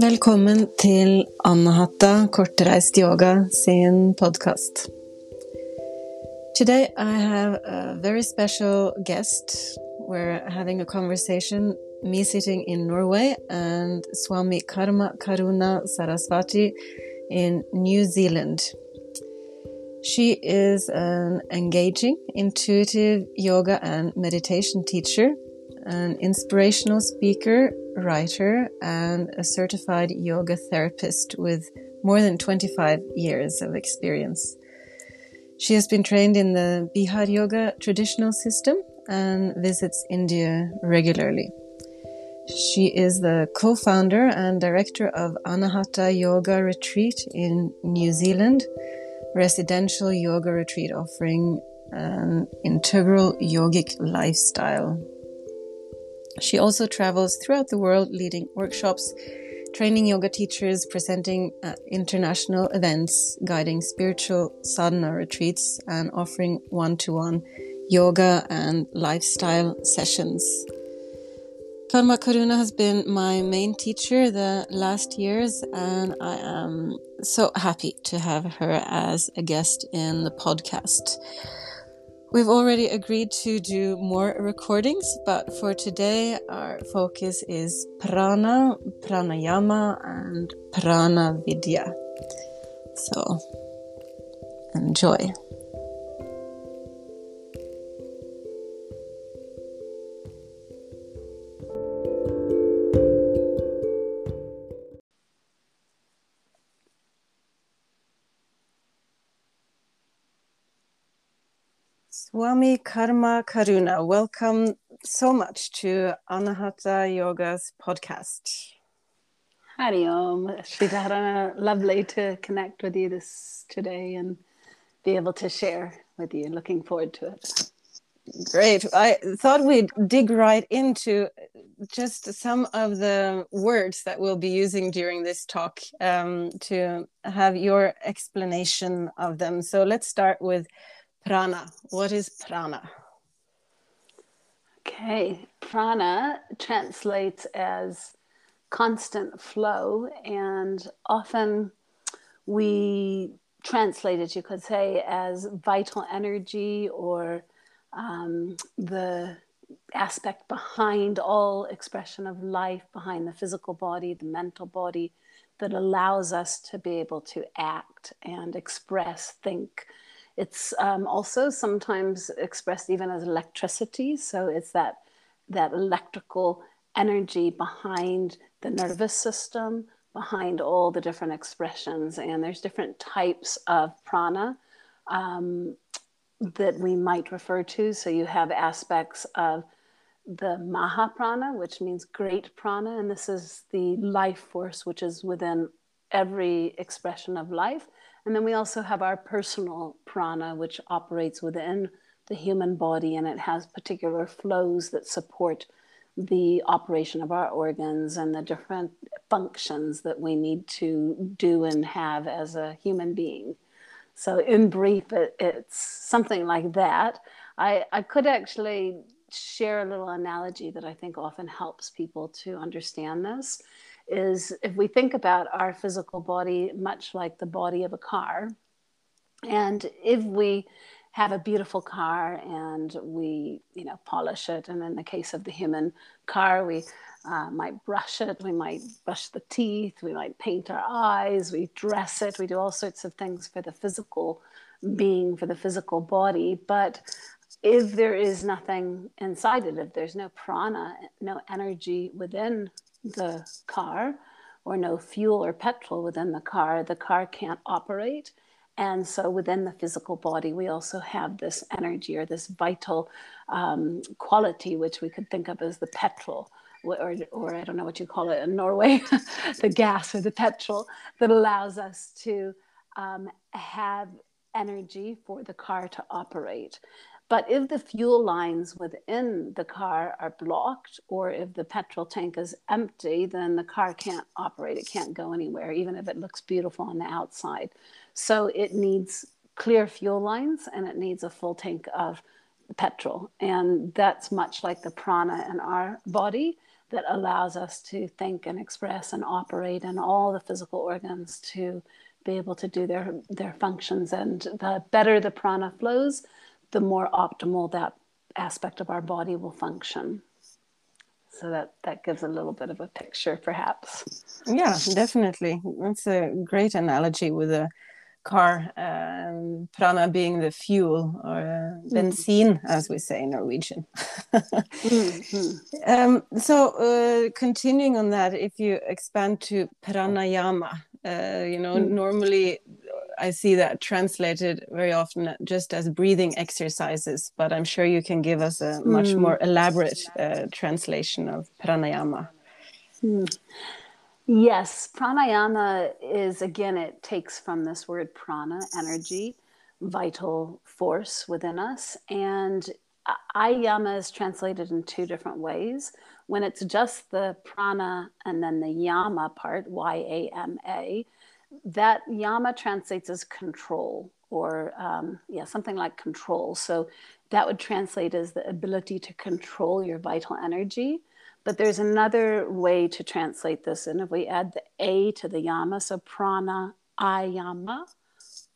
Velkommen til Anahata Kortreist Yoga sin podkast. Today I have a very special guest. We're having a conversation, me sitting in Norway and Swami Karma Karuna Saraswati in New Zealand. She is an engaging, intuitive yoga and meditation teacher, an inspirational speaker, writer, and a certified yoga therapist with more than 25 years of experience. She has been trained in the Bihar Yoga traditional system and visits India regularly. She is the co founder and director of Anahata Yoga Retreat in New Zealand residential yoga retreat offering an integral yogic lifestyle. She also travels throughout the world leading workshops, training yoga teachers, presenting at international events, guiding spiritual sadhana retreats, and offering one to one yoga and lifestyle sessions. Karma Karuna has been my main teacher the last years, and I am so happy to have her as a guest in the podcast. We've already agreed to do more recordings, but for today, our focus is prana, pranayama, and prana vidya. So, enjoy. Swami Karma Karuna, welcome so much to Anahata Yoga's podcast. Hari Om, lovely to connect with you this today and be able to share with you. Looking forward to it. Great. I thought we'd dig right into just some of the words that we'll be using during this talk um, to have your explanation of them. So let's start with Prana. What is prana? Okay, prana translates as constant flow, and often we translate it, you could say, as vital energy or um, the aspect behind all expression of life, behind the physical body, the mental body, that allows us to be able to act and express, think, it's um, also sometimes expressed even as electricity. So it's that that electrical energy behind the nervous system, behind all the different expressions. And there's different types of prana um, that we might refer to. So you have aspects of the Maha Prana, which means great prana, and this is the life force which is within every expression of life. And then we also have our personal prana, which operates within the human body and it has particular flows that support the operation of our organs and the different functions that we need to do and have as a human being. So, in brief, it, it's something like that. I, I could actually share a little analogy that I think often helps people to understand this is if we think about our physical body much like the body of a car, and if we have a beautiful car and we, you know, polish it, and in the case of the human car, we uh, might brush it, we might brush the teeth, we might paint our eyes, we dress it, we do all sorts of things for the physical being, for the physical body. But if there is nothing inside it, if there's no prana, no energy within the car or no fuel or petrol within the car, the car can't operate. And so within the physical body, we also have this energy or this vital um, quality, which we could think of as the petrol. Or, or I don't know what you call it in Norway, the gas or the petrol that allows us to um, have energy for the car to operate. But if the fuel lines within the car are blocked, or if the petrol tank is empty, then the car can't operate. It can't go anywhere, even if it looks beautiful on the outside. So it needs clear fuel lines and it needs a full tank of petrol. And that's much like the prana in our body that allows us to think and express and operate and all the physical organs to be able to do their their functions and the better the prana flows the more optimal that aspect of our body will function. So that that gives a little bit of a picture perhaps. Yeah definitely. That's a great analogy with a car um, prana being the fuel or uh, benzene as we say in norwegian. Mm-hmm. um, so uh, continuing on that if you expand to pranayama uh, you know mm. normally I see that translated very often just as breathing exercises, but I'm sure you can give us a much mm. more elaborate uh, translation of pranayama. Mm. Yes, pranayama is again, it takes from this word prana, energy, vital force within us. And ayama is translated in two different ways. When it's just the prana and then the yama part, Y A M A, that yama translates as control or um, yeah something like control. So that would translate as the ability to control your vital energy. But there's another way to translate this. And if we add the a to the yama so prana ayama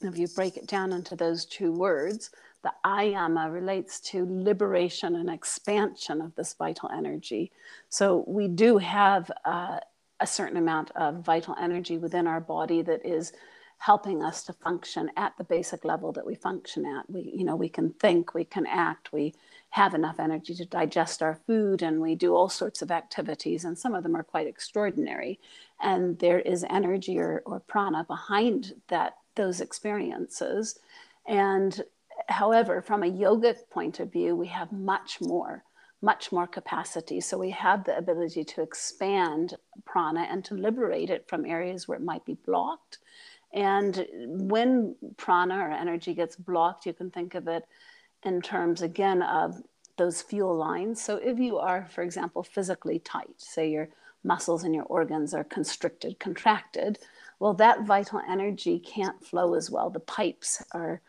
if you break it down into those two words the ayama relates to liberation and expansion of this vital energy. So we do have uh, a certain amount of vital energy within our body that is helping us to function at the basic level that we function at. We you know we can think we can act we have enough energy to digest our food and we do all sorts of activities and some of them are quite extraordinary. And there is energy or, or prana behind that those experiences. And however from a yogic point of view we have much more much more capacity. So we have the ability to expand prana and to liberate it from areas where it might be blocked. And when prana or energy gets blocked, you can think of it in terms again of those fuel lines. So if you are, for example, physically tight, say your muscles and your organs are constricted, contracted, well, that vital energy can't flow as well. The pipes are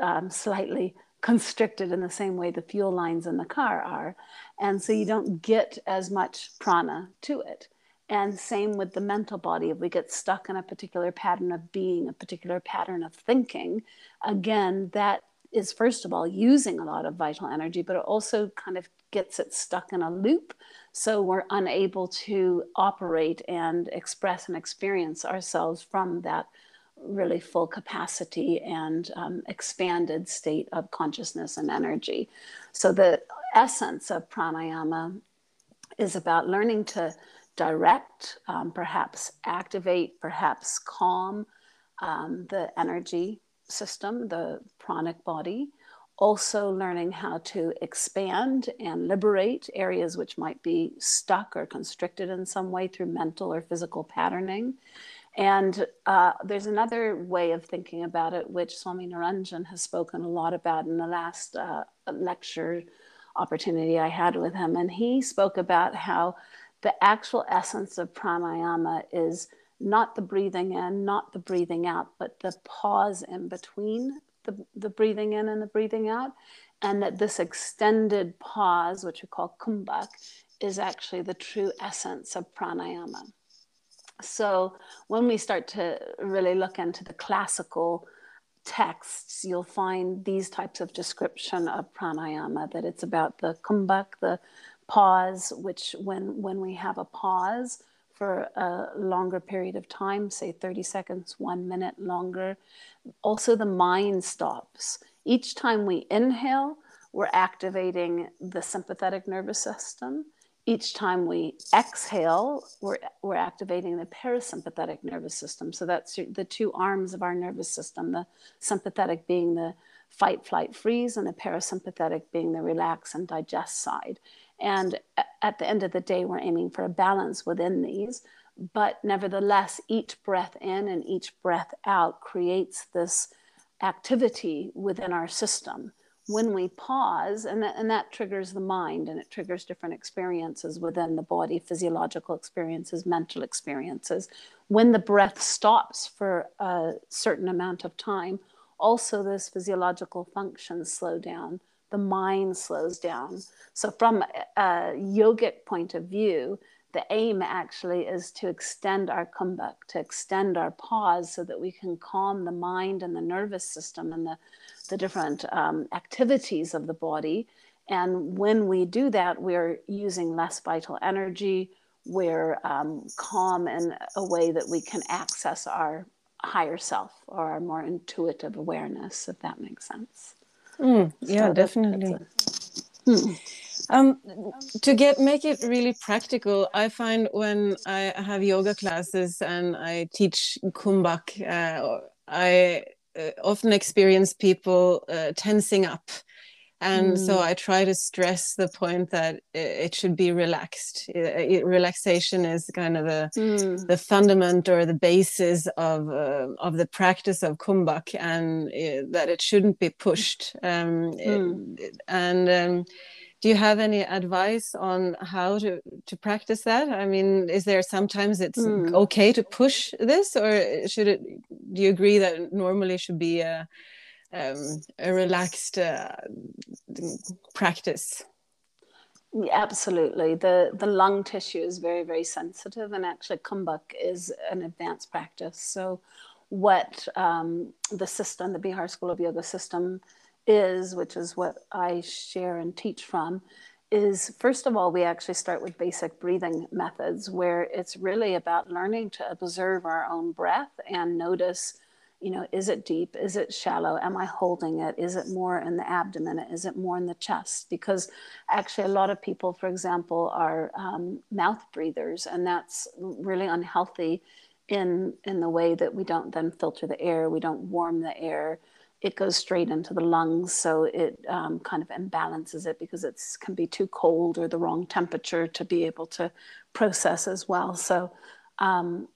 um, slightly constricted in the same way the fuel lines in the car are. And so you don't get as much prana to it. And same with the mental body. If we get stuck in a particular pattern of being, a particular pattern of thinking, again, that is first of all using a lot of vital energy, but it also kind of gets it stuck in a loop. So we're unable to operate and express and experience ourselves from that really full capacity and um, expanded state of consciousness and energy. So, the essence of pranayama is about learning to direct, um, perhaps activate, perhaps calm um, the energy system, the pranic body. Also, learning how to expand and liberate areas which might be stuck or constricted in some way through mental or physical patterning and uh, there's another way of thinking about it, which Swami Niranjan has spoken a lot about in the last uh, lecture opportunity I had with him. And he spoke about how the actual essence of pranayama is not the breathing in, not the breathing out, but the pause in between the, the breathing in and the breathing out. And that this extended pause, which we call kumbhak, is actually the true essence of pranayama. So when we start to really look into the classical texts, you'll find these types of description of pranayama, that it's about the kumbhak, the pause, which when, when we have a pause for a longer period of time, say 30 seconds, one minute longer, also the mind stops. Each time we inhale, we're activating the sympathetic nervous system each time we exhale, we're, we're activating the parasympathetic nervous system. So that's the two arms of our nervous system the sympathetic being the fight, flight, freeze, and the parasympathetic being the relax and digest side. And at the end of the day, we're aiming for a balance within these. But nevertheless, each breath in and each breath out creates this activity within our system when we pause, and that, and that triggers the mind and it triggers different experiences within the body physiological experiences, mental experiences. When the breath stops for a certain amount of time, also those physiological functions slow down. the mind slows down. So, from a yogic point of view, the aim actually is to extend our kumbhak, to extend our pause so that we can calm the mind and the nervous system and the, the different um, activities of the body. And when we do that, we're using less vital energy, we're um, calm in a way that we can access our higher self or our more intuitive awareness, if that makes sense. Mm, yeah, so definitely. Um, to get make it really practical, I find when I have yoga classes and I teach kumbhak, uh, I uh, often experience people uh, tensing up and mm. so i try to stress the point that it should be relaxed it, relaxation is kind of the mm. the fundament or the basis of uh, of the practice of kumbhak and it, that it shouldn't be pushed um, mm. it, and um, do you have any advice on how to to practice that i mean is there sometimes it's mm. okay to push this or should it do you agree that normally should be a um, a relaxed uh, practice. Absolutely. The the lung tissue is very, very sensitive and actually kumbhak is an advanced practice. So what um, the system, the Bihar School of Yoga system is, which is what I share and teach from, is first of all, we actually start with basic breathing methods where it's really about learning to observe our own breath and notice you know, is it deep? Is it shallow? Am I holding it? Is it more in the abdomen? Is it more in the chest? Because actually, a lot of people, for example, are um, mouth breathers, and that's really unhealthy in in the way that we don't then filter the air, we don't warm the air. It goes straight into the lungs, so it um, kind of imbalances it because it can be too cold or the wrong temperature to be able to process as well. So um,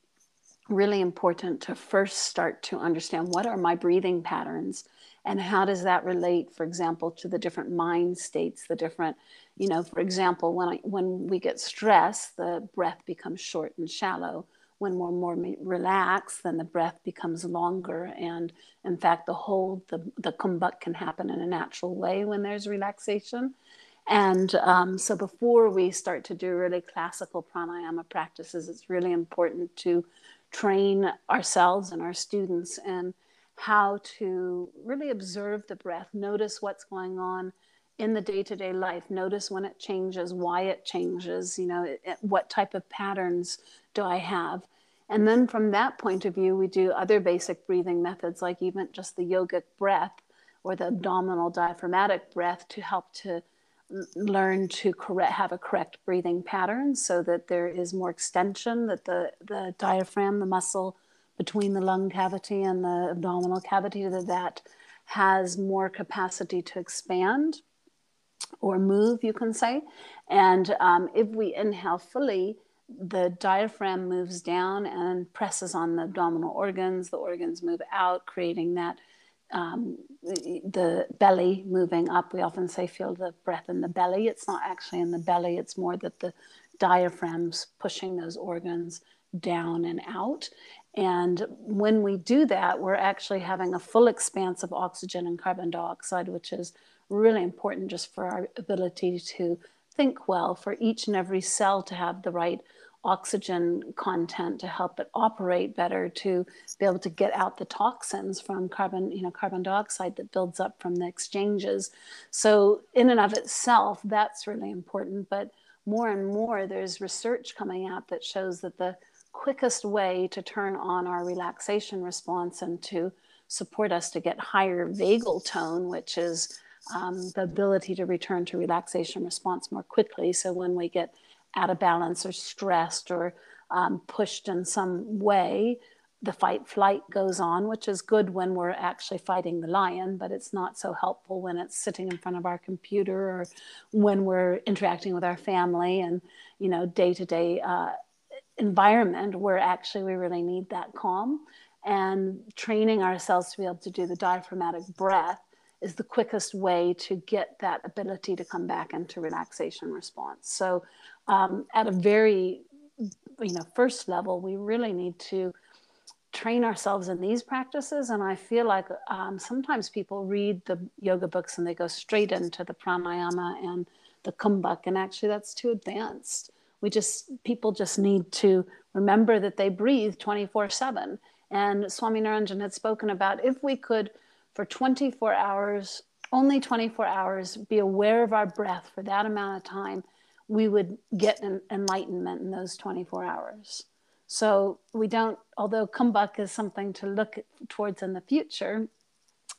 really important to first start to understand what are my breathing patterns and how does that relate for example to the different mind states the different you know for example when I, when we get stressed the breath becomes short and shallow when we're more relaxed then the breath becomes longer. And in fact the hold the, the kumbhak can happen in a natural way when there's relaxation. And um, so before we start to do really classical pranayama practices it's really important to train ourselves and our students in how to really observe the breath, notice what's going on in the day to day life, notice when it changes, why it changes, you know, it, it, what type of patterns do I have. And then from that point of view, we do other basic breathing methods like even just the yogic breath or the abdominal diaphragmatic breath to help to learn to correct, have a correct breathing pattern so that there is more extension, that the, the diaphragm, the muscle between the lung cavity and the abdominal cavity, that that has more capacity to expand or move, you can say. And um, if we inhale fully, the diaphragm moves down and presses on the abdominal organs. The organs move out, creating that um, the belly moving up. We often say feel the breath in the belly. It's not actually in the belly, it's more that the diaphragm's pushing those organs down and out. And when we do that, we're actually having a full expanse of oxygen and carbon dioxide, which is really important just for our ability to think well, for each and every cell to have the right oxygen content to help it operate better to be able to get out the toxins from carbon you know carbon dioxide that builds up from the exchanges. So in and of itself that's really important but more and more there's research coming out that shows that the quickest way to turn on our relaxation response and to support us to get higher vagal tone which is um, the ability to return to relaxation response more quickly so when we get out of balance or stressed or um, pushed in some way, the fight flight goes on, which is good when we're actually fighting the lion, but it's not so helpful when it's sitting in front of our computer or when we're interacting with our family and, you know, day to day environment where actually we really need that calm. And training ourselves to be able to do the diaphragmatic breath is the quickest way to get that ability to come back into relaxation response. So um, at a very you know first level we really need to train ourselves in these practices. And I feel like um, sometimes people read the yoga books and they go straight into the pranayama and the kumbhak, and actually that's too advanced. We just, people just need to remember that they breathe 24 7. And Swami Niranjan had spoken about if we could, for 24 hours, only 24 hours, be aware of our breath for that amount of time, we would get an enlightenment in those 24 hours. So we don't, although kumbhak is something to look towards in the future,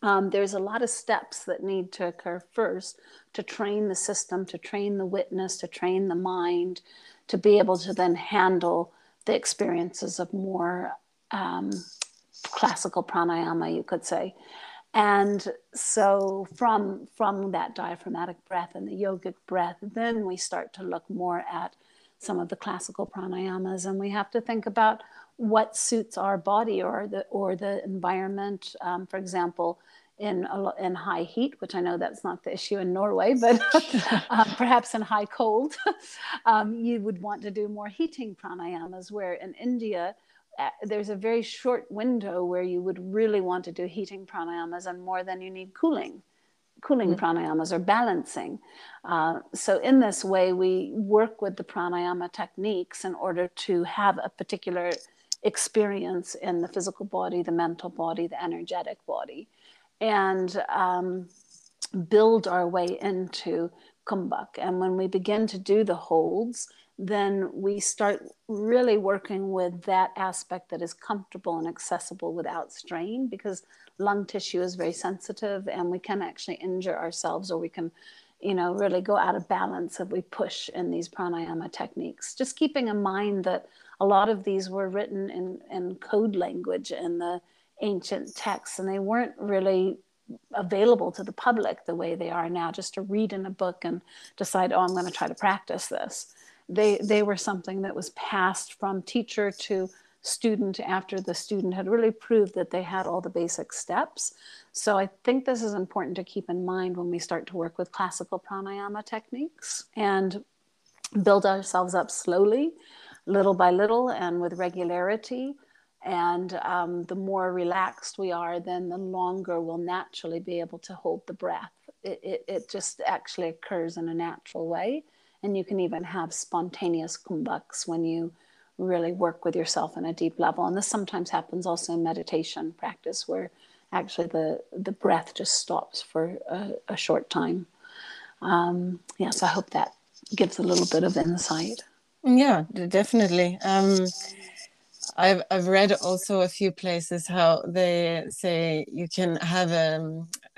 um, there's a lot of steps that need to occur first to train the system, to train the witness, to train the mind, to be able to then handle the experiences of more um, classical pranayama, you could say. And so from from that diaphragmatic breath and the yogic breath, then we start to look more at some of the classical pranayamas, and we have to think about what suits our body or the or the environment. Um, for example, in in high heat, which I know that's not the issue in Norway, but um, perhaps in high cold, um, you would want to do more heating pranayamas. Where in India, there's a very short window where you would really want to do heating pranayamas and more than you need cooling cooling mm-hmm. pranayamas or balancing uh, so in this way we work with the pranayama techniques in order to have a particular experience in the physical body the mental body the energetic body and um, build our way into kumbhak and when we begin to do the holds then we start really working with that aspect that is comfortable and accessible without strain because lung tissue is very sensitive and we can actually injure ourselves or we can you know really go out of balance if we push in these pranayama techniques. Just keeping in mind that a lot of these were written in, in code language in the ancient texts and they weren't really available to the public the way they are now. Just to read in a book and decide oh i'm going to try to practice this they they were something that was passed from teacher to student after the student had really proved that they had all the basic steps. So I think this is important to keep in mind when we start to work with classical pranayama techniques and build ourselves up slowly, little by little, and with regularity. And um, the more relaxed we are, then the longer we'll naturally be able to hold the breath. It, it, it just actually occurs in a natural way. And you can even have spontaneous kumbhaks when you really work with yourself on a deep level. And this sometimes happens also in meditation practice where actually the, the breath just stops for a, a short time. Um, yes, I hope that gives a little bit of insight. Yeah, definitely. Um, I've I've read also a few places how they say you can have a, a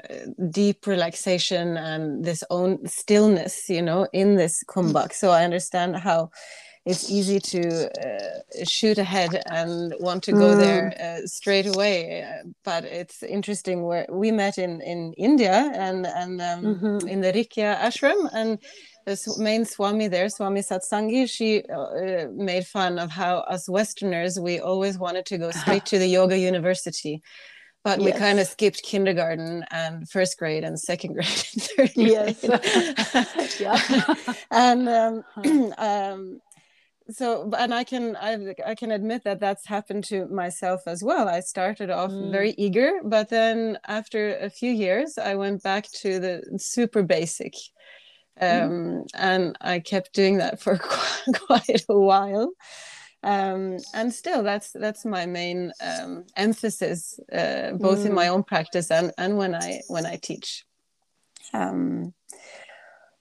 deep relaxation and this own stillness, you know, in this kumbhak. So I understand how it's easy to uh, shoot ahead and want to go mm. there uh, straight away. But it's interesting where we met in in India and and um, mm-hmm. in the Rikhia ashram and the main Swami there, Swami Satsangi, she uh, made fun of how us Westerners, we always wanted to go straight to the yoga university. But yes. we kind of skipped kindergarten and first grade and second grade and third grade. Yes. yeah. and um, um, so and i can I, I can admit that that's happened to myself as well i started off mm. very eager but then after a few years i went back to the super basic Mm-hmm. um, mm. and I kept doing that for quite a while. Um, and still, that's that's my main um, emphasis, uh, both mm. in my mm. own practice and and when I when I teach. Um,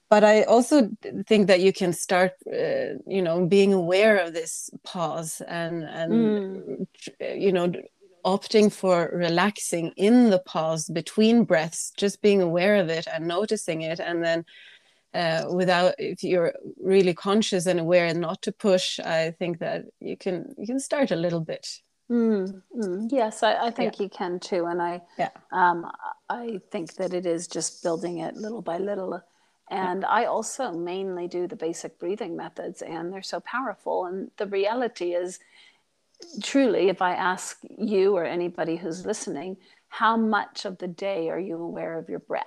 but I also think that you can start, uh, you know, being aware of this pause and and mm. you know opting for relaxing in the pause between breaths, just being aware of it and noticing it, and then uh, without if you're really conscious and aware and not to push i think that you can you can start a little bit mm, mm. yes i, I think yeah. you can too and i yeah. um, i think that it is just building it little by little and yeah. i also mainly do the basic breathing methods and they're so powerful and the reality is truly if i ask you or anybody who's listening how much of the day are you aware of your breath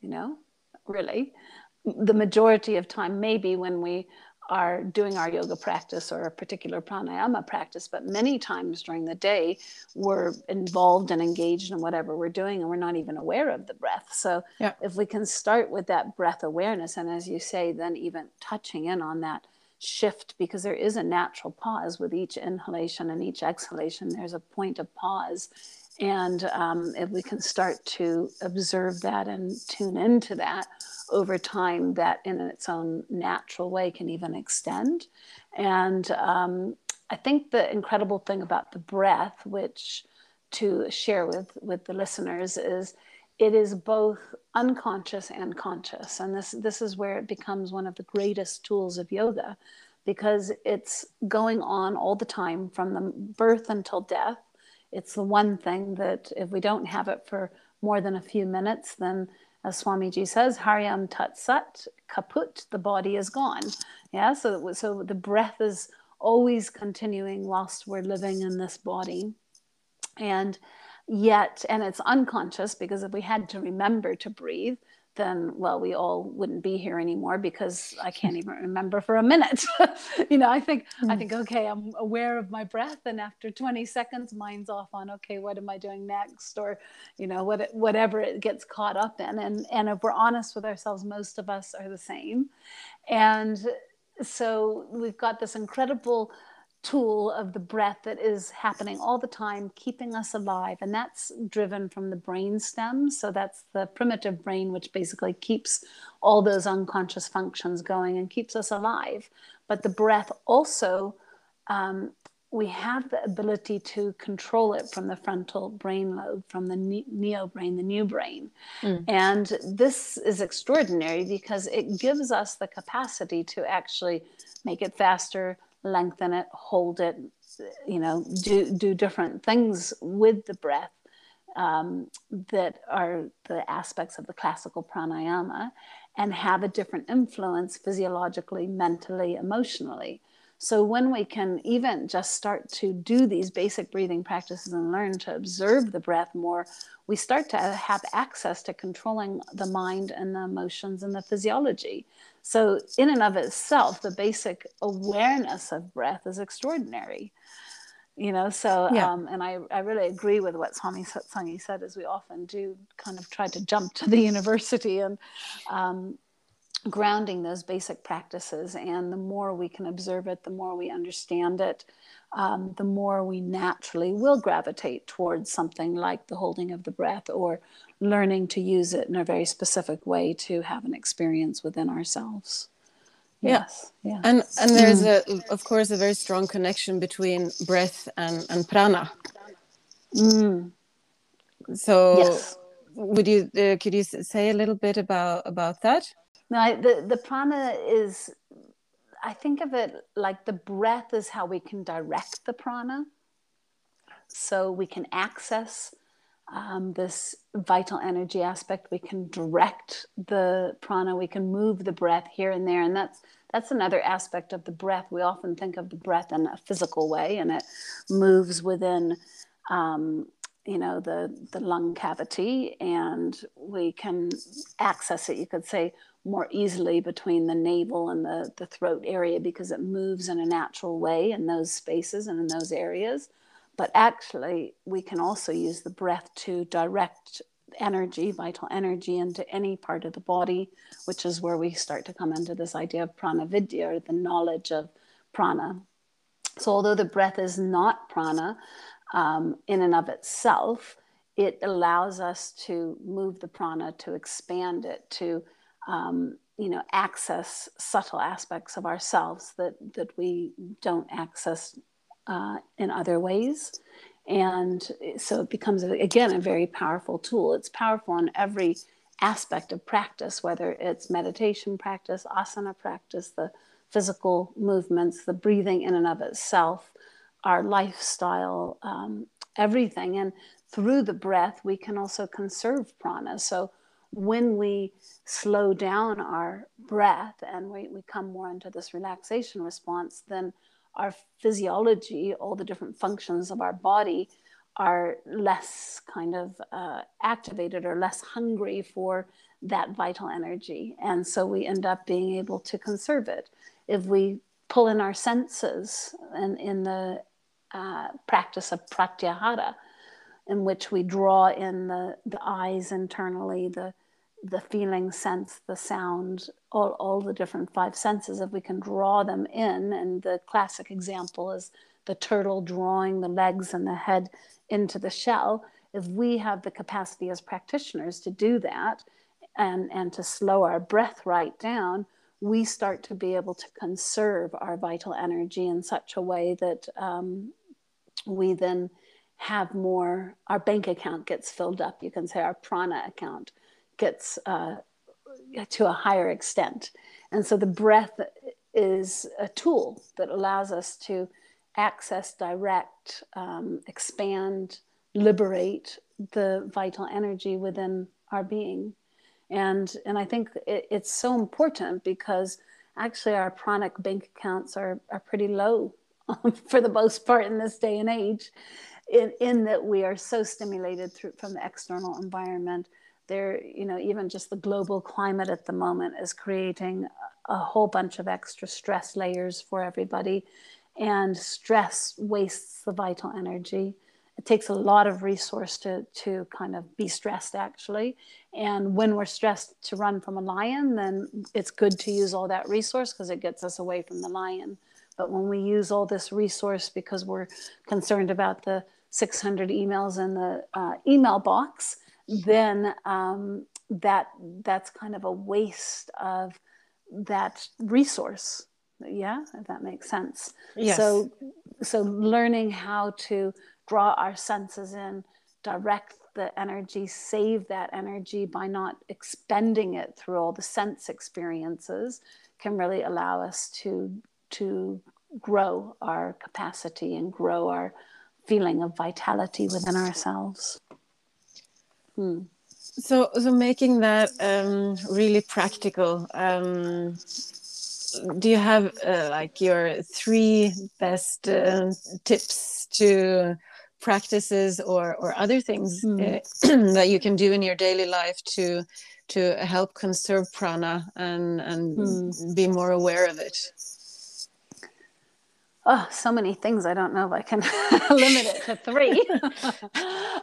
you know really the majority of time maybe when we are doing our yoga practice or a particular pranayama practice, but many times during the day, we're involved and engaged in whatever we're doing and we're not even aware of the breath. So, yeah. if we can start with that breath awareness, and as you say, then even touching in on that shift, because there is a natural pause with each inhalation and each exhalation, there's a point of pause. And um, if we can start to observe that and tune into that, over time that in its own natural way can even extend. And um, i think the incredible thing about the breath which to share with with the listeners is it is both unconscious and conscious. And this this is where it becomes one of the greatest tools of yoga because it's going on all the time from the birth until death it's the one thing that if we don't have it for more than a few minutes then as Swamiji says, Hari Om Tat Sat, kaput, the body is gone. Yeah, so, so the breath is always continuing whilst we're living in this body. And yet, and it's unconscious because if we had to remember to breathe, then well we all wouldn't be here anymore because i can't even remember for a minute. You know i think mm. i think okay i'm aware of my breath and after 20 seconds mind's off on okay what am i doing next? Or you know what whatever it gets caught up in. And and if we're honest with ourselves most of us are the same. And so we've got this incredible tool of the breath that is happening all the time, keeping us alive. And that's driven from the brain stem. So that's the primitive brain, which basically keeps all those unconscious functions going and keeps us alive. But the breath also, um, we have the ability to control it from the frontal brain lobe, from the neo brain, the new brain. Mm. And this is extraordinary because it gives us the capacity to actually make it faster, lengthen it, hold it, you know, do, do different things with the breath um, that are the aspects of the classical pranayama and have a different influence physiologically, mentally, emotionally. So when we can even just start to do these basic breathing practices and learn to observe the breath more, we start to have access to controlling the mind and the emotions and the physiology. So, in and of itself, the basic awareness of breath is extraordinary. You know, so, yeah. um, and I, I really agree with what Swami Satsangi said, as we often do kind of try to jump to the university and um, grounding those basic practices. And the more we can observe it, the more we understand it, um, the more we naturally will gravitate towards something like the holding of the breath or learning to use it in a very specific way to have an experience within ourselves. Yes, yeah. And and there's mm. a of course a very strong connection between breath and and prana. Mm. So yes. would you uh, could you say a little bit about about that? No, I, the the prana is I think of it like the breath is how we can direct the prana. So we can access um, this vital energy aspect. We can direct the prana. We can move the breath here and there, and that's that's another aspect of the breath. We often think of the breath in a physical way, and it moves within, um, you know, the the lung cavity, and we can access it. You could say more easily between the navel and the, the throat area because it moves in a natural way in those spaces and in those areas. But actually, we can also use the breath to direct energy, vital energy, into any part of the body, which is where we start to come into this idea of prana vidya, or the knowledge of prana. So, although the breath is not prana um, in and of itself, it allows us to move the prana, to expand it, to um, you know access subtle aspects of ourselves that that we don't access uh, in other ways. And so it becomes, again, a very powerful tool. It's powerful in every aspect of practice, whether it's meditation practice, asana practice, the physical movements, the breathing in and of itself, our lifestyle, um, everything. And through the breath, we can also conserve prana. So when we slow down our breath and we, we come more into this relaxation response, then our physiology, all the different functions of our body, are less kind of uh, activated or less hungry for that vital energy. And so we end up being able to conserve it. if we pull in our senses and in the uh, practice of pratyahara, in which we draw in the, the eyes internally, the the feeling sense, the sound, all, all the different five senses, if we can draw them in, and the classic example is the turtle drawing the legs and the head into the shell, if we have the capacity as practitioners to do that and, and to slow our breath right down, we start to be able to conserve our vital energy in such a way that um, we then have more, our bank account gets filled up. You can say our prana account gets uh, to a higher extent. And so the breath is a tool that allows us to access, direct, um, expand, liberate the vital energy within our being. And, and I think it, it's so important because actually our pranic bank accounts are, are pretty low for the most part in this day and age, in, in that we are so stimulated through, from the external environment there you know even just the global climate at the moment is creating a whole bunch of extra stress layers for everybody. And stress wastes the vital energy. It takes a lot of resource to to kind of be stressed actually. And when we're stressed to run from a lion then it's good to use all that resource because it gets us away from the lion. But when we use all this resource because we're concerned about the 600 emails in the uh, email box then um, that that's kind of a waste of that resource. Yeah if that makes sense. Yes. so so learning how to draw our senses in direct the energy save that energy by not expending it through all the sense experiences can really allow us to to grow our capacity and grow our feeling of vitality within ourselves Hmm. So, so making that um, really practical. Um, do you have uh, like your three best uh, tips to practices or or other things mm. uh, that you can do in your daily life to to help conserve prana and and mm. be more aware of it? Oh, so many things. I don't know if I can limit it to three.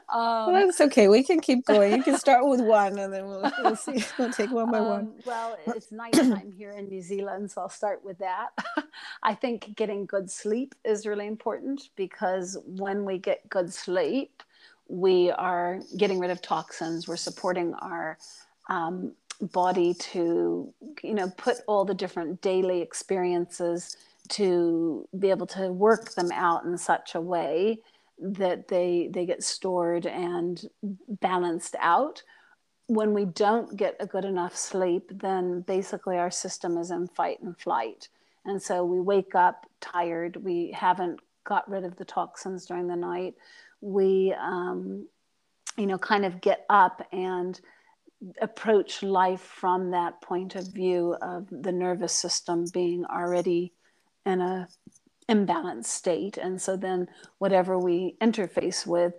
um, well, that's okay. We can keep going. You can start with one, and then we'll, we'll see. We'll take one by um, one. Well, it's nighttime here in New Zealand, so I'll start with that. I think getting good sleep is really important because when we get good sleep, we are getting rid of toxins. We're supporting our um, body to, you know, put all the different daily experiences to be able to work them out in such a way that they they get stored and balanced out. When we don't get a good enough sleep then basically our system is in fight and flight. And so we wake up tired. We haven't got rid of the toxins during the night. We um, you know kind of get up and approach life from that point of view of the nervous system being already in a imbalanced state. And so then whatever we interface with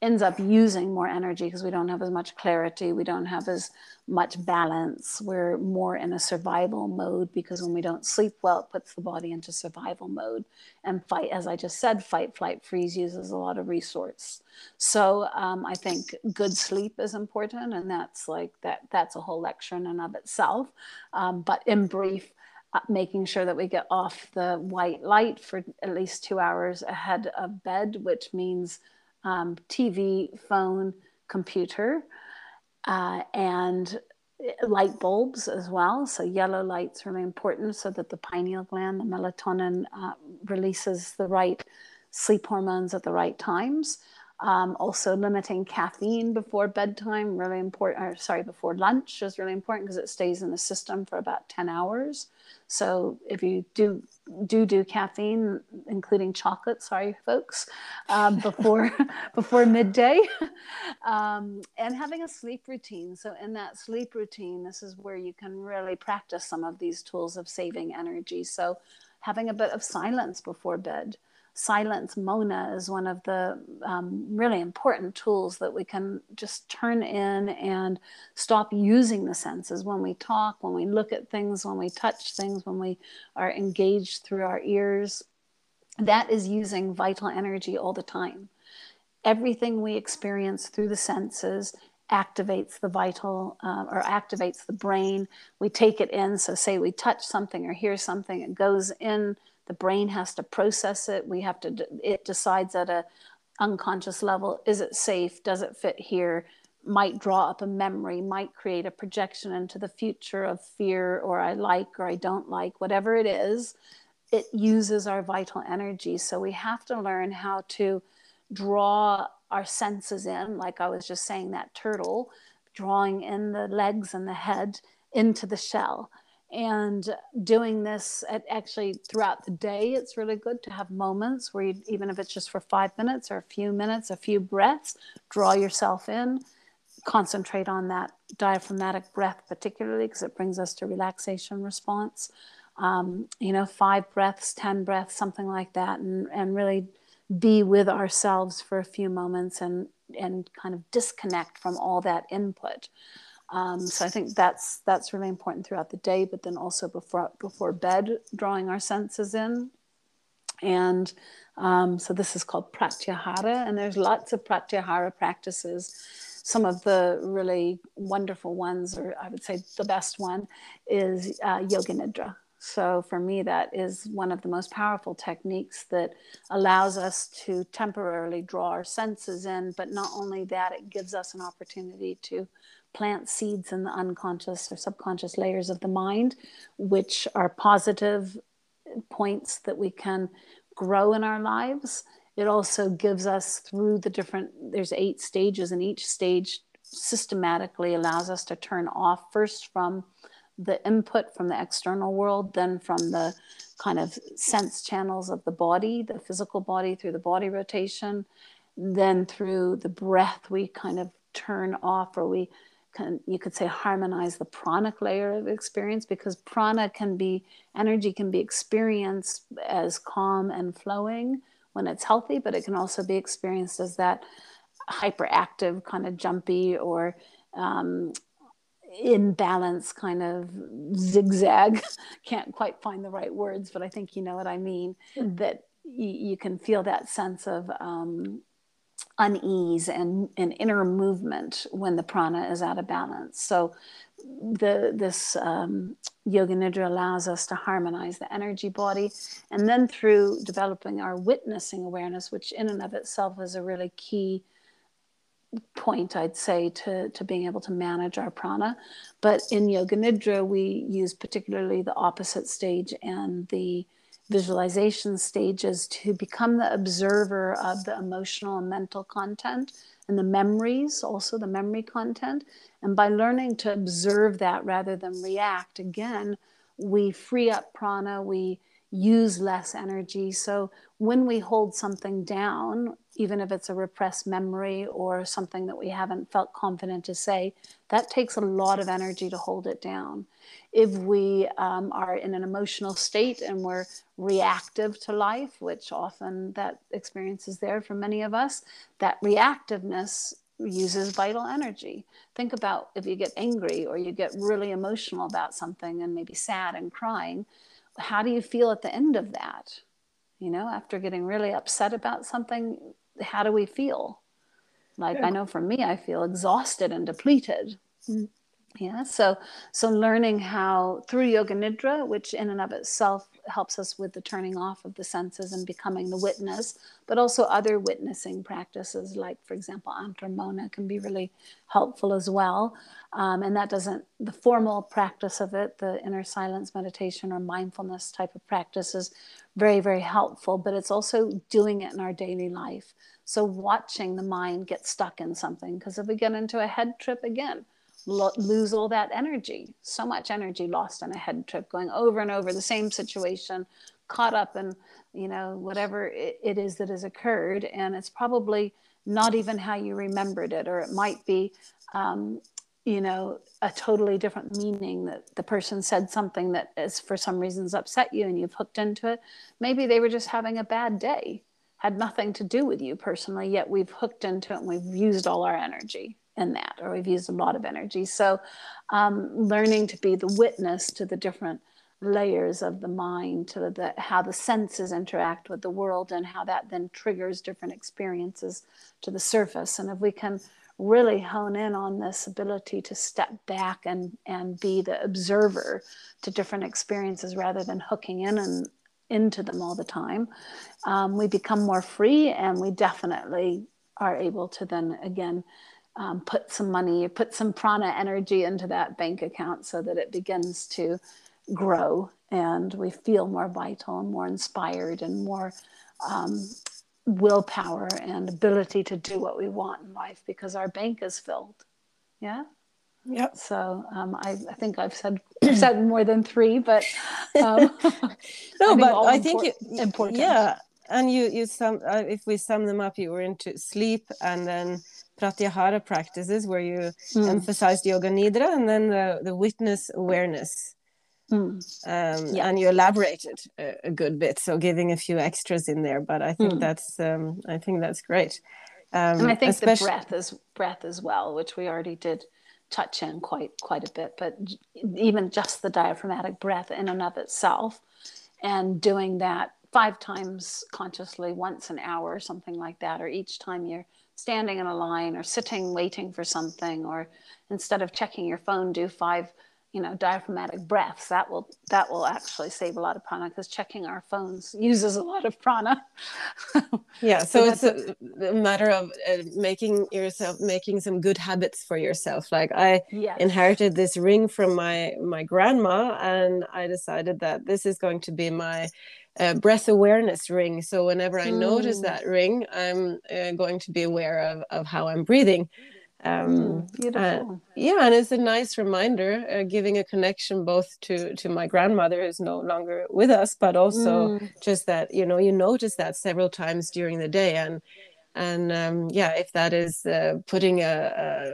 ends up using more energy because we don't have as much clarity. We don't have as much balance. We're more in a survival mode because when we don't sleep well it puts the body into survival mode. And fight as i just said fight flight freeze uses a lot of resource. So um, i think good sleep is important and that's like that that's a whole lecture in and of itself. Um, but in brief making sure that we get off the white light for at least two hours ahead of bed, which means um, TV, phone, computer, uh, and uh, light bulbs as well. So yellow light's really important so that the pineal gland, the melatonin, uh, releases the right sleep hormones at the right times. Um, also, limiting caffeine before bedtime, really important, or sorry, before lunch is really important because it stays in the system for about 10 hours. So if you do do do caffeine, including chocolate, sorry folks, um, before before midday, um, and having a sleep routine. So in that sleep routine, this is where you can really practice some of these tools of saving energy. So having a bit of silence before bed silence mouna is one of the um, really important tools that we can just turn in and stop using the senses when we talk when we look at things when we touch things when we are engaged through our ears that is using vital energy all the time everything we experience through the senses activates the vital uh, or activates the brain. We take it in. So, say we touch something or hear something, it goes in. The brain has to process it. We have to. It decides at a unconscious level: is it safe? Does it fit here? Might draw up a memory. Might create a projection into the future of fear, or I like, or I don't like, whatever it is. It uses our vital energy. So we have to learn how to draw our senses in, like I was just saying, that turtle, drawing in the legs and the head into the shell. And doing this at actually throughout the day, it's really good to have moments where you, even if it's just for five minutes or a few minutes, a few breaths, draw yourself in, concentrate on that diaphragmatic breath, particularly because it brings us to relaxation response. Um, you know, five breaths, 10 breaths, something like that, and, and really be with ourselves for a few moments and and kind of disconnect from all that input. Um, so I think that's that's really important throughout the day, but then also before before bed, drawing our senses in. And um, so this is called pratyahara, and there's lots of pratyahara practices. Some of the really wonderful ones, or I would say the best one, is uh, yoga nidra. So for me, that is one of the most powerful techniques that allows us to temporarily draw our senses in. But not only that, it gives us an opportunity to plant seeds in the unconscious or subconscious layers of the mind, which are positive points that we can grow in our lives. It also gives us through the different, there's eight stages, and each stage systematically allows us to turn off first from the input from the external world, then from the kind of sense channels of the body, the physical body through the body rotation, then through the breath, we kind of turn off or we can, you could say, harmonize the pranic layer of experience because prana can be, energy can be experienced as calm and flowing when it's healthy, but it can also be experienced as that hyperactive, kind of jumpy or um, imbalance kind of zigzag can't quite find the right words but i think you know what i mean mm. that y- you can feel that sense of um, unease and, and inner movement when the prana is out of balance. So the this um, yoga nidra allows us to harmonize the energy body and then through developing our witnessing awareness which in and of itself is a really key point i'd say to, to being able to manage our prana. But in yoga nidra we use particularly the opposite stage and the visualization stages to become the observer of the emotional and mental content and the memories also the memory content. And by learning to observe that rather than react again we free up prana we use less energy so when we hold something down even if it's a repressed memory or something that we haven't felt confident to say, that takes a lot of energy to hold it down. If we um, are in an emotional state and we're reactive to life, which often that experience is there for many of us, that reactiveness uses vital energy. Think about if you get angry or you get really emotional about something and maybe sad and crying, how do you feel at the end of that? You know, after getting really upset about something, how do we feel? Like yeah. I know for me, I feel exhausted and depleted. Mm-hmm. Yeah. So so learning how through yoga nidra, which in and of itself helps us with the turning off of the senses and becoming the witness, but also other witnessing practices, like for example, antara can be really helpful as well. Um, and that doesn't the formal practice of it, the inner silence meditation or mindfulness type of practice is very very helpful. But it's also doing it in our daily life. So watching the mind get stuck in something, because if we get into a head trip again lo- lose all that energy. So much energy lost on a head trip, going over and over the same situation, caught up in, you know, whatever it, it is that has occurred. And it's probably not even how you remembered it, or it might be um, you know a totally different meaning that the person said something that is for some reasons upset you and you've hooked into it maybe they were just having a bad day had nothing to do with you personally yet we've hooked into it and we've used all our energy in that or we've used a lot of energy. So um, learning to be the witness to the different layers of the mind to the, how the senses interact with the world and how that then triggers different experiences to the surface. And if we can really hone in on this ability to step back and and be the observer to different experiences rather than hooking in and into them all the time um, we become more free and we definitely are able to then again um, put some money put some prana energy into that bank account so that it begins to grow and we feel more vital and more inspired and more um, willpower and ability to do what we want in life because our bank is filled. Yeah. Yeah. So um, I, I, think I've said said more than three, but um, no, I but I think you, important. Yeah, and you you sum uh, if we sum them up, you were into sleep and then pratyahara practices where you mm. emphasized yoga nidra and then the the witness awareness Mm. Um, yeah. And you elaborated a, a, good bit, so giving a few extras in there. But I think mm. that's um, I think that's great. Um, and I think especially... the breath is breath as well, which we already did touch in quite quite a bit. But even just the diaphragmatic breath in and of itself, and doing that five times consciously, once an hour, something like that, or each time you're standing in a line or sitting waiting for something, or instead of checking your phone, do five you know diaphragmatic breaths. That will that will actually save a lot of prana because checking our phones uses a lot of prana. Yeah so, so it's a, a, matter of uh, making yourself making some good habits for yourself. Like i yes. inherited this ring from my my grandma and i decided that this is going to be my uh, breath awareness ring so whenever i mm. notice that ring i'm uh, going to be aware of, of how i'm breathing um, mm, beautiful. Uh, yeah, and it's a nice reminder, uh, giving a connection both to to my grandmother who's no longer with us, but also mm. just that you know you notice that several times during the day, and and um, yeah, if that is uh, putting a,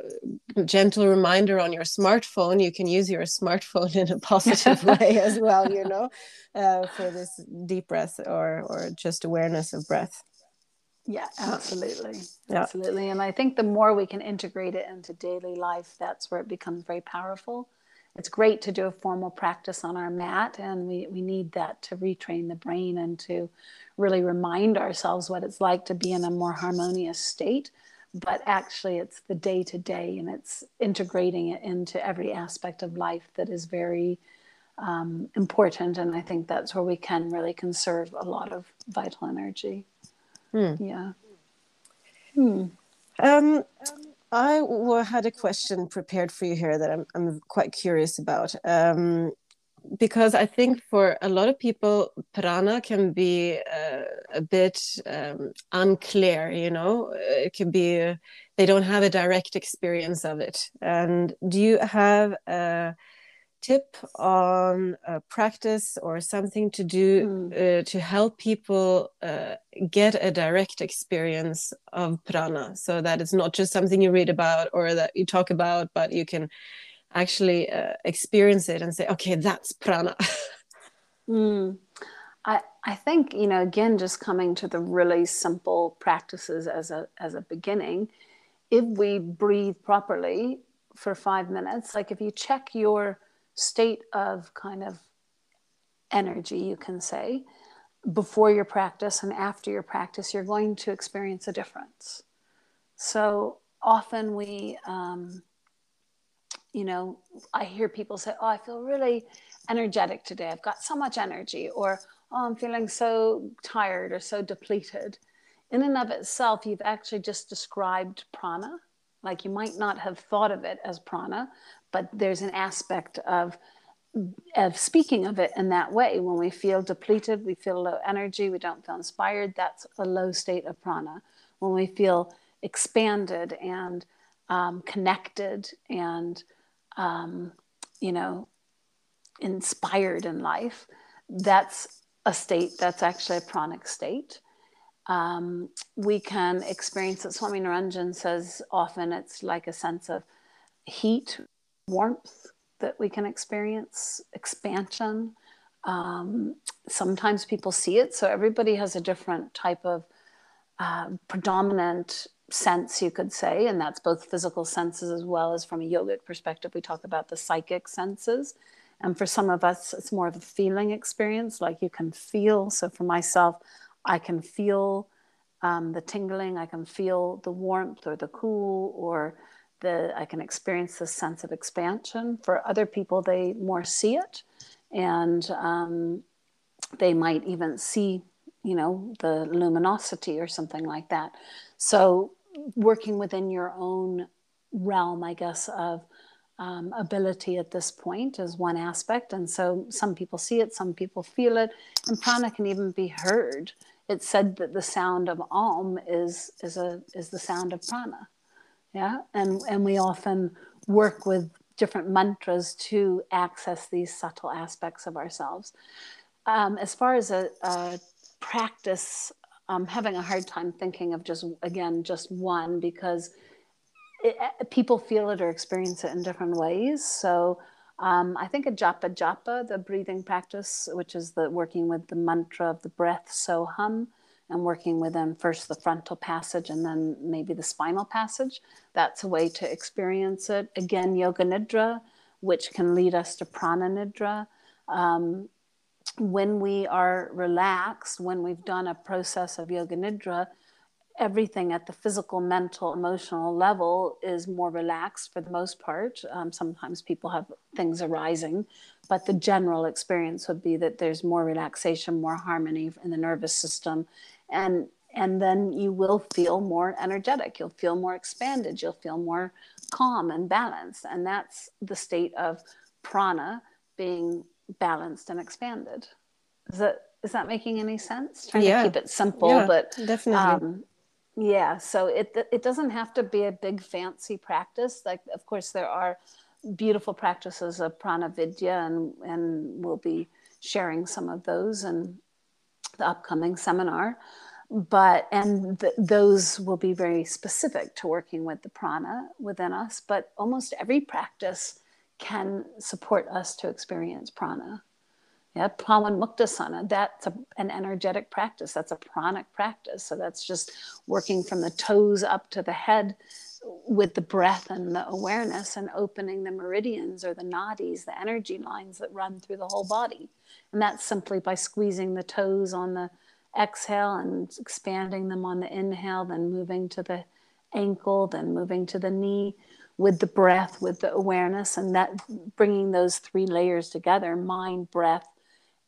a, gentle reminder on your smartphone, you can use your smartphone in a positive way as well, you know, uh, for this deep breath or or just awareness of breath. Yeah, absolutely. Yeah. Absolutely. And I think the more we can integrate it into daily life, that's where it becomes very powerful. It's great to do a formal practice on our mat, and we, we need that to retrain the brain and to really remind ourselves what it's like to be in a more harmonious state. But actually, it's the day to day and it's integrating it into every aspect of life that is very um, important. And I think that's where we can really conserve a lot of vital energy. Hmm. Yeah. Hmm. Um, I had a question prepared for you here that I'm, I'm quite curious about. Um, because I think for a lot of people, prana can be uh, a bit um, unclear, you know, it can be, uh, they don't have a direct experience of it. And do you have a tip on a practice or something to do mm. uh, to help people uh, get a direct experience of prana so that it's not just something you read about or that you talk about but you can actually uh, experience it and say okay that's prana mm. I, I think you know again just coming to the really simple practices as a as a beginning if we breathe properly for five minutes like if you check your state of kind of energy, you can say, before your practice and after your practice, you're going to experience a difference. So often we, um, you know, I hear people say, Oh, I feel really energetic today. I've got so much energy, or Oh, I'm feeling so tired or so depleted. In and of itself, you've actually just described prana. Like you might not have thought of it as prana, but there's an aspect of of speaking of it in that way. When we feel depleted we feel low energy we don't feel inspired that's a low state of prana. When we feel expanded and um, connected and um, you know inspired in life that's a state that's actually a pranic state. Um, we can experience it. Swami niranjan says often it's like a sense of heat, warmth that we can experience, expansion. Um, sometimes people see it, so everybody has a different type of uh, predominant sense, you could say, and that's both physical senses as well as from a yogic perspective. We talk about the psychic senses. And for some of us, it's more of a feeling experience, like you can feel. So for myself, I can feel um, the tingling, I can feel the warmth or the cool, or the I can experience this sense of expansion. For other people, they more see it, and um, they might even see, you know, the luminosity or something like that. So working within your own realm, I guess, of um, ability at this point is one aspect. And so some people see it, some people feel it, and prana can even be heard. It's said that the sound of Om is, is, a, is the sound of prana. Yeah. And, and we often work with different mantras to access these subtle aspects of ourselves. Um, as far as a, a practice, I'm having a hard time thinking of just, again, just one because it, eh, people feel it or experience it in different ways. So um, I think ajapa japa, the breathing practice, which is the working with the mantra of the breath, so hum, and working with them first the frontal passage and then maybe the spinal passage. That's a way to experience it. Again, yoga nidra, which can lead us to prana nidra. Um, when we are relaxed, when we've done a process of yoga nidra, everything at the physical, mental, emotional level is more relaxed for the most part. Um, sometimes people have things arising, but the general experience would be that there's more relaxation, more harmony in the nervous system, and and then you will feel more energetic. You'll feel more expanded. You'll feel more calm and balanced, and that's the state of prana being balanced and expanded. Is that is that making any sense? Trying yeah. to keep it simple, yeah, but definitely. Um, yeah, so it it doesn't have to be a big fancy practice. Like, of course, there are beautiful practices of prana vidya, and and we'll be sharing some of those in the upcoming seminar. But and th- those will be very specific to working with the prana within us. But almost every practice can support us to experience prana. Yeah, Pawan Muktasana, that's a, an energetic practice. That's a pranic practice. So that's just working from the toes up to the head with the breath and the awareness and opening the meridians or the nadis, the energy lines that run through the whole body. And that's simply by squeezing the toes on the exhale and expanding them on the inhale, then moving to the ankle, then moving to the knee with the breath, with the awareness, and that bringing those three layers together mind, breath,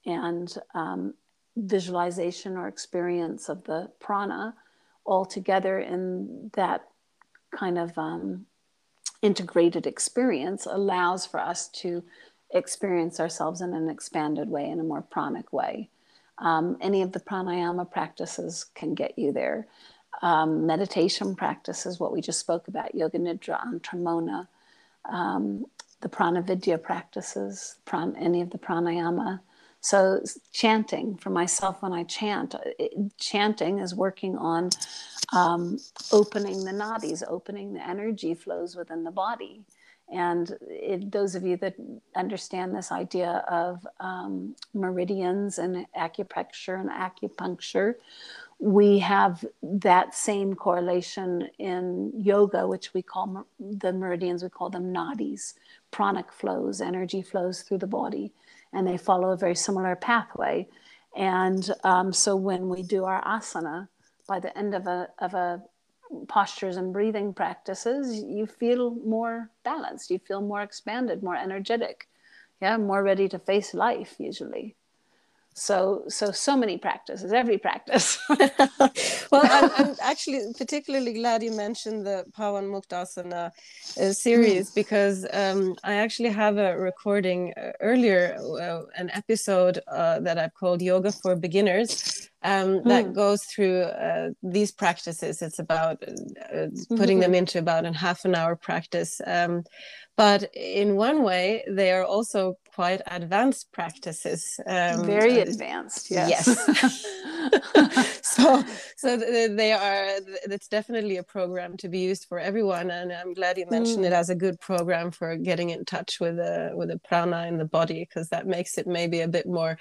and um, visualization or experience of the prana all together in that kind of um, integrated experience allows for us to experience ourselves in an expanded way, in a more pranic way. Um, any of the pranayama practices can get you there. Um, meditation practices, what we just spoke about, yoga nidra, antar mouna, um, the pranavidya practices, pran- any of the pranayama so, chanting for myself when I chant, uh, it, chanting is working on um, opening the nadis, opening the energy flows within the body. And it, those of you that understand this idea of um, meridians and acupressure and acupuncture, we have that same correlation in yoga, which we call the meridians, we call them nadis, pranic flows, energy flows through the body and they follow a very similar pathway. And um, so when we do our asana, by the end of a, of a postures and breathing practices, you feel more balanced, you feel more expanded, more energetic, yeah, more ready to face life usually so so so many practices every practice well I'm, I'm, actually particularly glad you mentioned the pawan muktasana uh, series mm. because um, i actually have a recording uh, earlier uh, an episode uh, that i've called yoga for beginners um, that mm. goes through uh, these practices it's about uh, putting mm-hmm. them into about a half an hour practice um, but in one way they are also quite advanced practices. Um, Very advanced, yes. yes. so, so they are. It's definitely a program to be used for everyone, and I'm glad you mentioned mm. it as a good program for getting in touch with the with the prana in the body, because that makes it maybe a bit more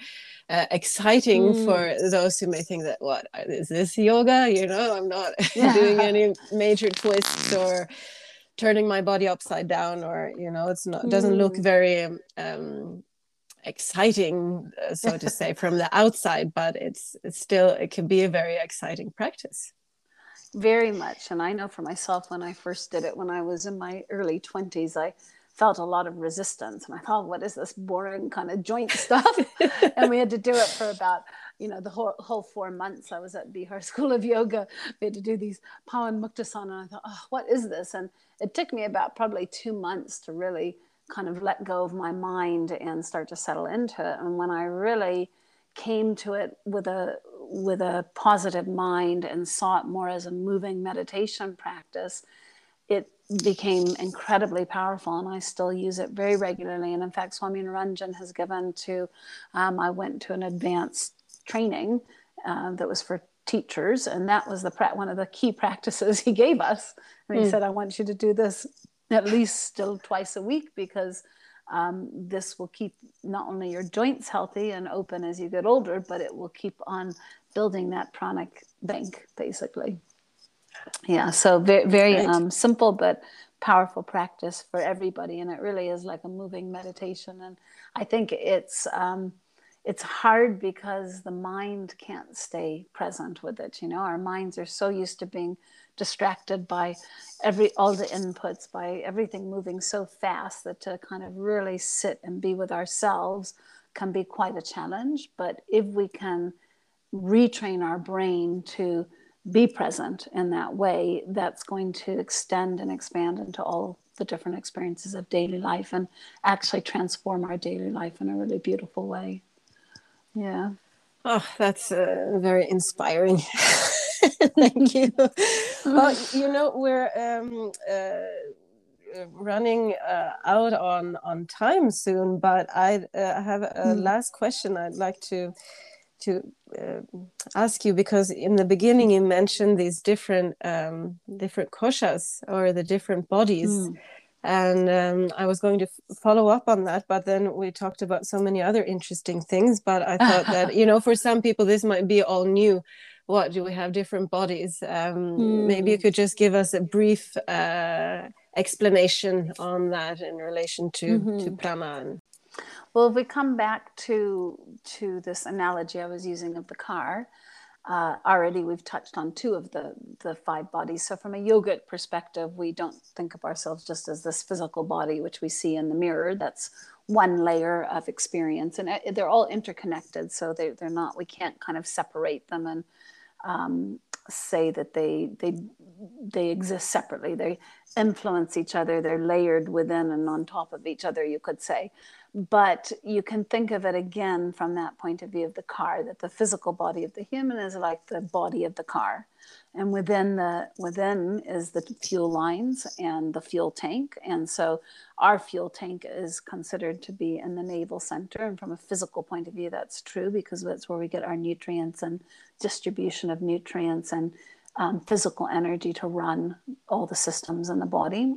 uh, exciting mm. for those who may think that what is this yoga? You know, I'm not yeah. doing any major twists or turning my body upside down or you know it's not doesn't look hmm. very um, exciting uh, so to say from the outside but it's it's still it can be a very exciting practice very much and i know for myself when i first did it when i was in my early 20s i felt a lot of resistance and i thought what is this boring kind of joint stuff? And we had to do it for about you know the whole, whole four months i was at bihar school of yoga. We had to do these pawan muktasana and i thought oh what is this? And it took me about probably two months to really kind of let go of my mind and start to settle into it. And when i really came to it with a with a positive mind and saw it more as a moving meditation practice it became incredibly powerful and I still use it very regularly. And in fact, Swami Niranjan has given to, um, I went to an advanced training uh, that was for teachers, and that was the pra- one of the key practices he gave us. And he mm. said, "I want you to do this at least still twice a week because." Um, this will keep not only your joints healthy and open as you get older, but it will keep on building that pranic bank, basically. Yeah, so very, very right. um, simple but powerful practice for everybody, and it really is like a moving meditation. And I think it's um, it's hard because the mind can't stay present with it you know our minds are so used to being distracted by every all the inputs by everything moving so fast that to kind of really sit and be with ourselves can be quite a challenge but if we can retrain our brain to be present in that way that's going to extend and expand into all the different experiences of daily life and actually transform our daily life in a really beautiful way yeah. Oh, that's uh, very inspiring. Thank you. well, you know, we're um, uh, running uh, out on on time soon, but I uh, have a mm. last question I'd like to to uh, ask you because in the beginning you mentioned these different um, different koshas or the different bodies. Mm and um, I was going to follow up on that, but then we talked about so many other interesting things. But I thought that you know, for some people, this might be all new. What do we have different bodies? Um, mm. Maybe you hmm. could just give us a brief uh, explanation on that in relation to mm-hmm. to prana. Well, if we come back to to this analogy I was using of the car, uh, already we've touched on two of the, the five bodies. So, from a yogic perspective, we don't think of ourselves just as this physical body, which we see in the mirror. That's one layer of experience, and uh, they're all interconnected. So, they, they're not, we can't kind of separate them and um, say that they, they, they exist separately. They influence each other, they're layered within and on top of each other, you could say but you can think of it again from that point of view of the car that the physical body of the human is like the body of the car. And within the within is the fuel lines and the fuel tank. And so our fuel tank is considered to be in the navel center. And from a physical point of view that's true because that's where we get our nutrients and distribution of nutrients and um, physical energy to run all the systems in the body.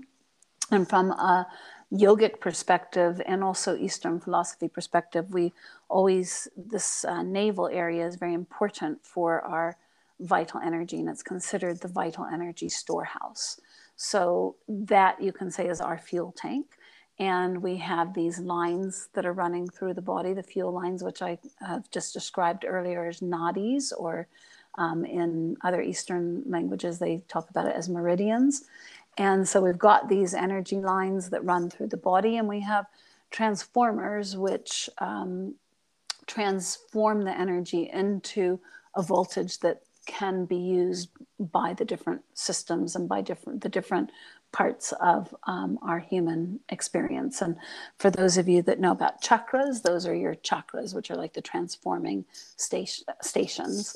And from a yogic perspective and also Eastern philosophy perspective, we always, this uh, navel area is very important for our vital energy and it's considered the vital energy storehouse. So that you can say is our fuel tank. And we have these lines that are running through the body, the fuel lines, which I have just described earlier as nadis, or um, in other Eastern languages, they talk about it as meridians. And so we've got these energy lines that run through the body, and we have transformers which um, transform the energy into a voltage that can be used by the different systems and by different the different parts of um, our human experience. And for those of you that know about chakras, those are your chakras, which are like the transforming station, stations.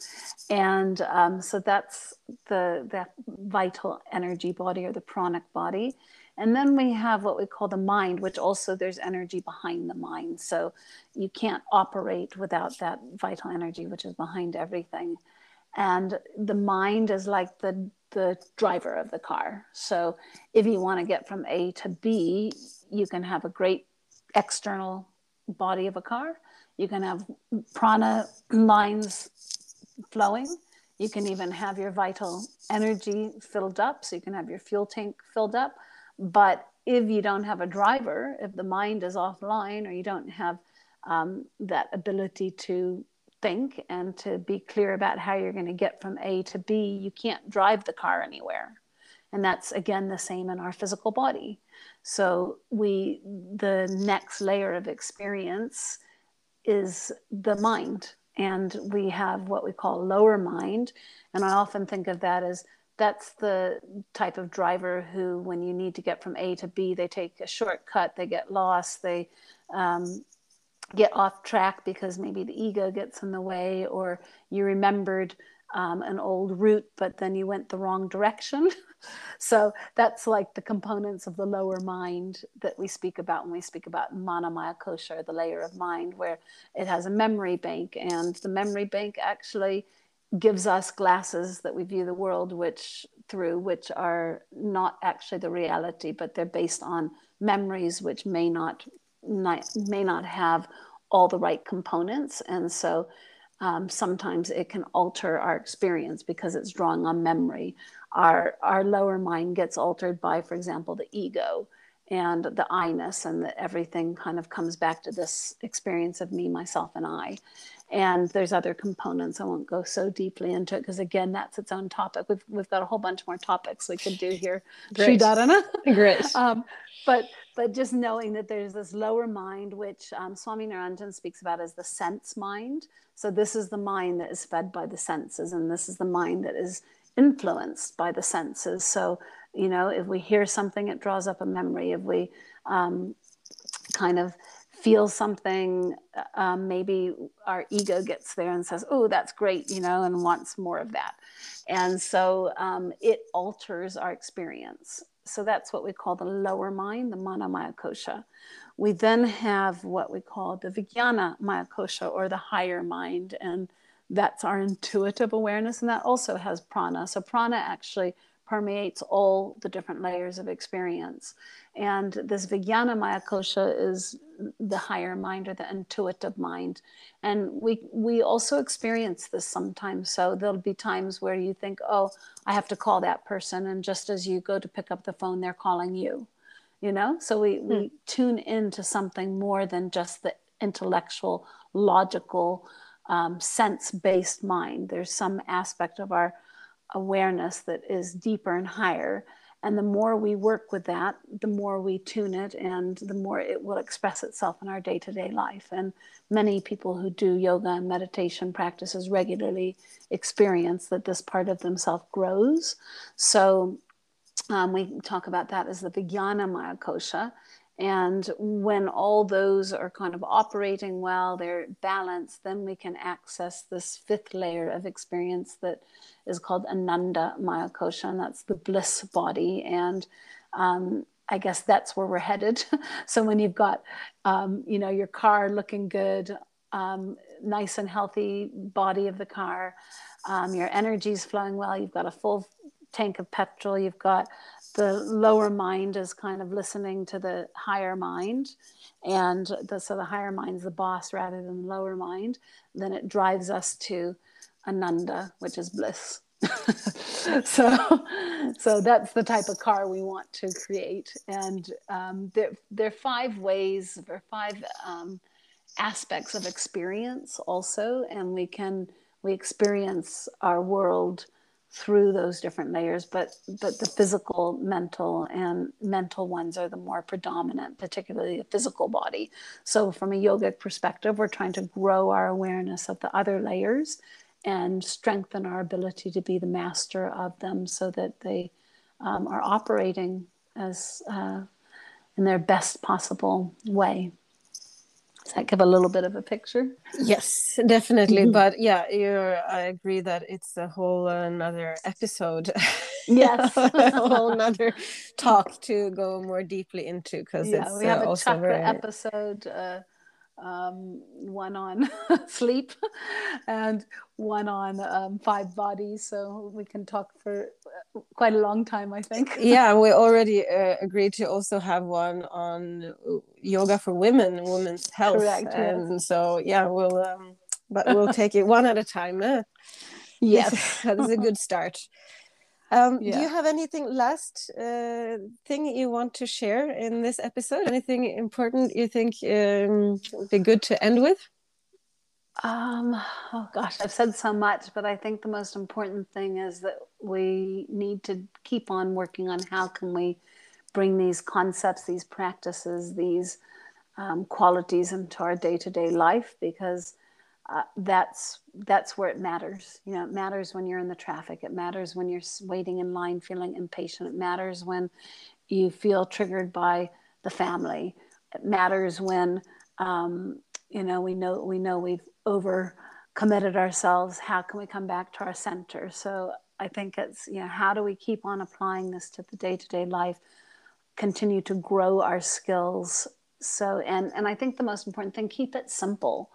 And um, so that's the, the vital energy body or the pranic body. And then we have what we call the mind, which also there's energy behind the mind. So you can't operate without that vital energy, which is behind everything. And the mind is like the the driver of the car. So if you want to get from A to B, you can have a great external body of a car. You can have prana lines flowing. You can even have your vital energy filled up. So you can have your fuel tank filled up. But if you don't have a driver, if the mind is offline or you don't have um, that ability to think and to be clear about how you're going to get from A to B, you can't drive the car anywhere. And that's again the same in our physical body. So we the next layer of experience is the mind. And we have what we call lower mind. And I often think of that as that's the type of driver who, when you need to get from A to B, they take a shortcut, they get lost, they um, get off track because maybe the ego gets in the way, or you remembered um, an old route, but then you went the wrong direction. so that's like the components of the lower mind that we speak about when we speak about mana maya kosha, the layer of mind, where it has a memory bank, and the memory bank actually gives us glasses that we view the world which through which are not actually the reality but they're based on memories which may not, not may not have all the right components and so um, sometimes it can alter our experience because it's drawing on memory our our lower mind gets altered by for example the ego and the I-ness and that everything kind of comes back to this experience of me myself and i and there's other components. I won't go so deeply into it because again, that's its own topic. We've we've got a whole bunch more topics we could do here. Great. Great. Um, but but just knowing that there's this lower mind, which um, Swami Niranjan speaks about as the sense mind. So this is the mind that is fed by the senses, and this is the mind that is influenced by the senses. So you know, if we hear something, it draws up a memory. If we um, kind of feel something, um, maybe our ego gets there and says, "Oh, that's great," you know, and wants more of that, and so um, it alters our experience. So that's what we call the lower mind, the mana maya kosha. We then have what we call the vijnana maya kosha, or the higher mind, and that's our intuitive awareness, and that also has prana. So prana actually permeates all the different layers of experience. And this Vijnana Maya Kosha is the higher mind or the intuitive mind. And we we also experience this sometimes. So there'll be times where you think, oh, I have to call that person. And just as you go to pick up the phone, they're calling you. You know? So we, we hmm. tune into something more than just the intellectual, logical, um, sense based mind. There's some aspect of our awareness that is deeper and higher. And the more we work with that, the more we tune it and the more it will express itself in our day to day life. And many people who do yoga and meditation practices regularly experience that this part of themselves grows. So um, we talk about that as the Vijnana Maya Kosha. And when all those are kind of operating well, they're balanced, then we can access this fifth layer of experience that is called Ananda Maya Kosha, and that's the bliss body. And um, I guess that's where we're headed. so when you've got, um, you know, your car looking good, um, nice and healthy body of the car, um, your energy's flowing well, you've got a full tank of petrol, you've got the lower mind is kind of listening to the higher mind and the, so the higher mind's the boss rather than the lower mind. Then it drives us to ananda which is bliss. So so that's the type of car we want to create. And um, there, there are five ways are five um, aspects of experience also and we can we experience our world through those different layers but but the physical mental and mental ones are the more predominant particularly the physical body. So from a yogic perspective we're trying to grow our awareness of the other layers and strengthen our ability to be the master of them so that they um, are operating as uh, in their best possible way Does that give a little bit of a picture? Yes, definitely. Mm-hmm. But yeah, you're, I agree that it's a whole another episode. Yes, a whole another talk to go more deeply into because yeah, it's we have uh, a chakra very... episode. Uh, um, one on sleep and one on um, five bodies. So we can talk for uh, quite a long time, I think. yeah, we already uh, agreed to also have one on yoga for women, women's health. Correct. And yes. so, yeah, we'll, um, but we'll take it one at a time. Eh? Yes, that's a good start. Um, yeah. Do you have anything last uh, thing you want to share in this episode? Anything important you think um, would be good to end with? Um, oh gosh, I've said so much, but I think the most important thing is that we need to keep on working on how can we bring these concepts, these practices, these um, qualities into our day to day life because uh, that's that's where it matters. You know, it matters when you're in the traffic. It matters when you're waiting in line, feeling impatient. It matters when you feel triggered by the family. It matters when um, you know we know we know we've over committed ourselves. How can we come back to our center? So I think it's you know how do we keep on applying this to the day to day life, continue to grow our skills. So and and I think the most important thing keep it simple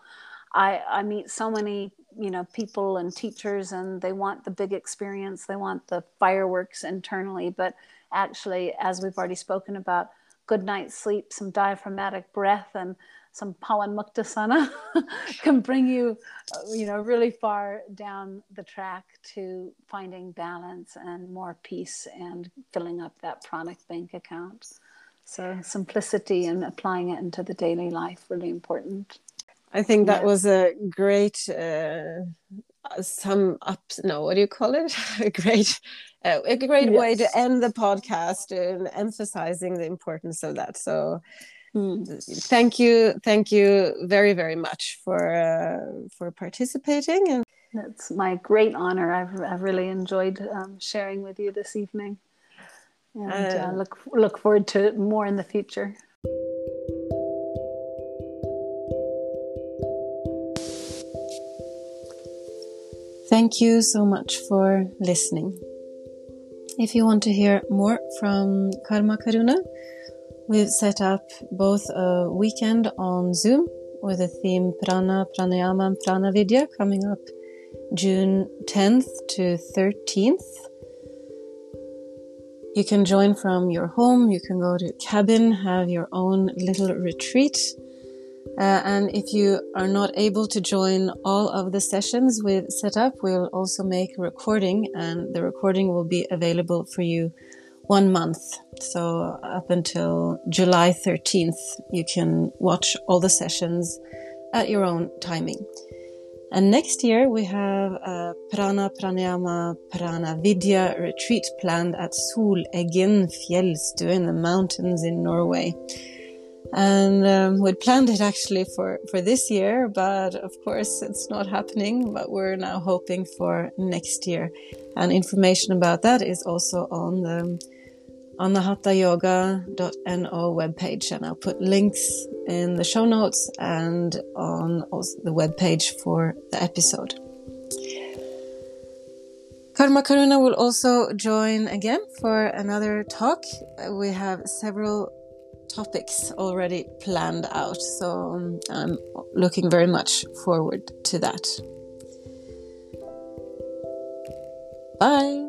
I, I meet so many you know people and teachers and they want the big experience. They want the fireworks internally. But actually as we've already spoken about good night's sleep some diaphragmatic breath and some pawan muktasana can bring you uh, you know really far down the track to finding balance and more peace and filling up that pranic bank account. So simplicity and applying it into the daily life really important I think that yeah. was a great uh, some ups. No, what do you call it? a great, uh, a great yes. way to end the podcast and emphasizing the importance of that. So, mm. thank you, thank you very, very much for uh, for participating. And it's my great honor. I've I've really enjoyed um, sharing with you this evening, and uh, uh, look look forward to more in the future. Thank you so much for listening. If you want to hear more from Karma Karuna, we've set up both a weekend on Zoom with the theme Prana, Pranayama, and Prana Vidya coming up June 10th to 13th. You can join from your home, you can go to cabin, have your own little retreat uh, and if you are not able to join all of the sessions we've set up, we'll also make a recording, and the recording will be available for you one month. So, up until July 13th, you can watch all the sessions at your own timing. And next year, we have a Prana Pranayama Prana Vidya retreat planned at Soleggen Fjellstø in the mountains in Norway and um, we'd planned it actually for for this year but of course it's not happening but we're now hoping for next year. And information about that is also on the on the hathayoga.no webpage. And i'll put links in the show notes and on the webpage for the episode. Karma Karuna will also join again for another talk. We have several topics already planned out. So um, I'm looking very much forward to that. Bye.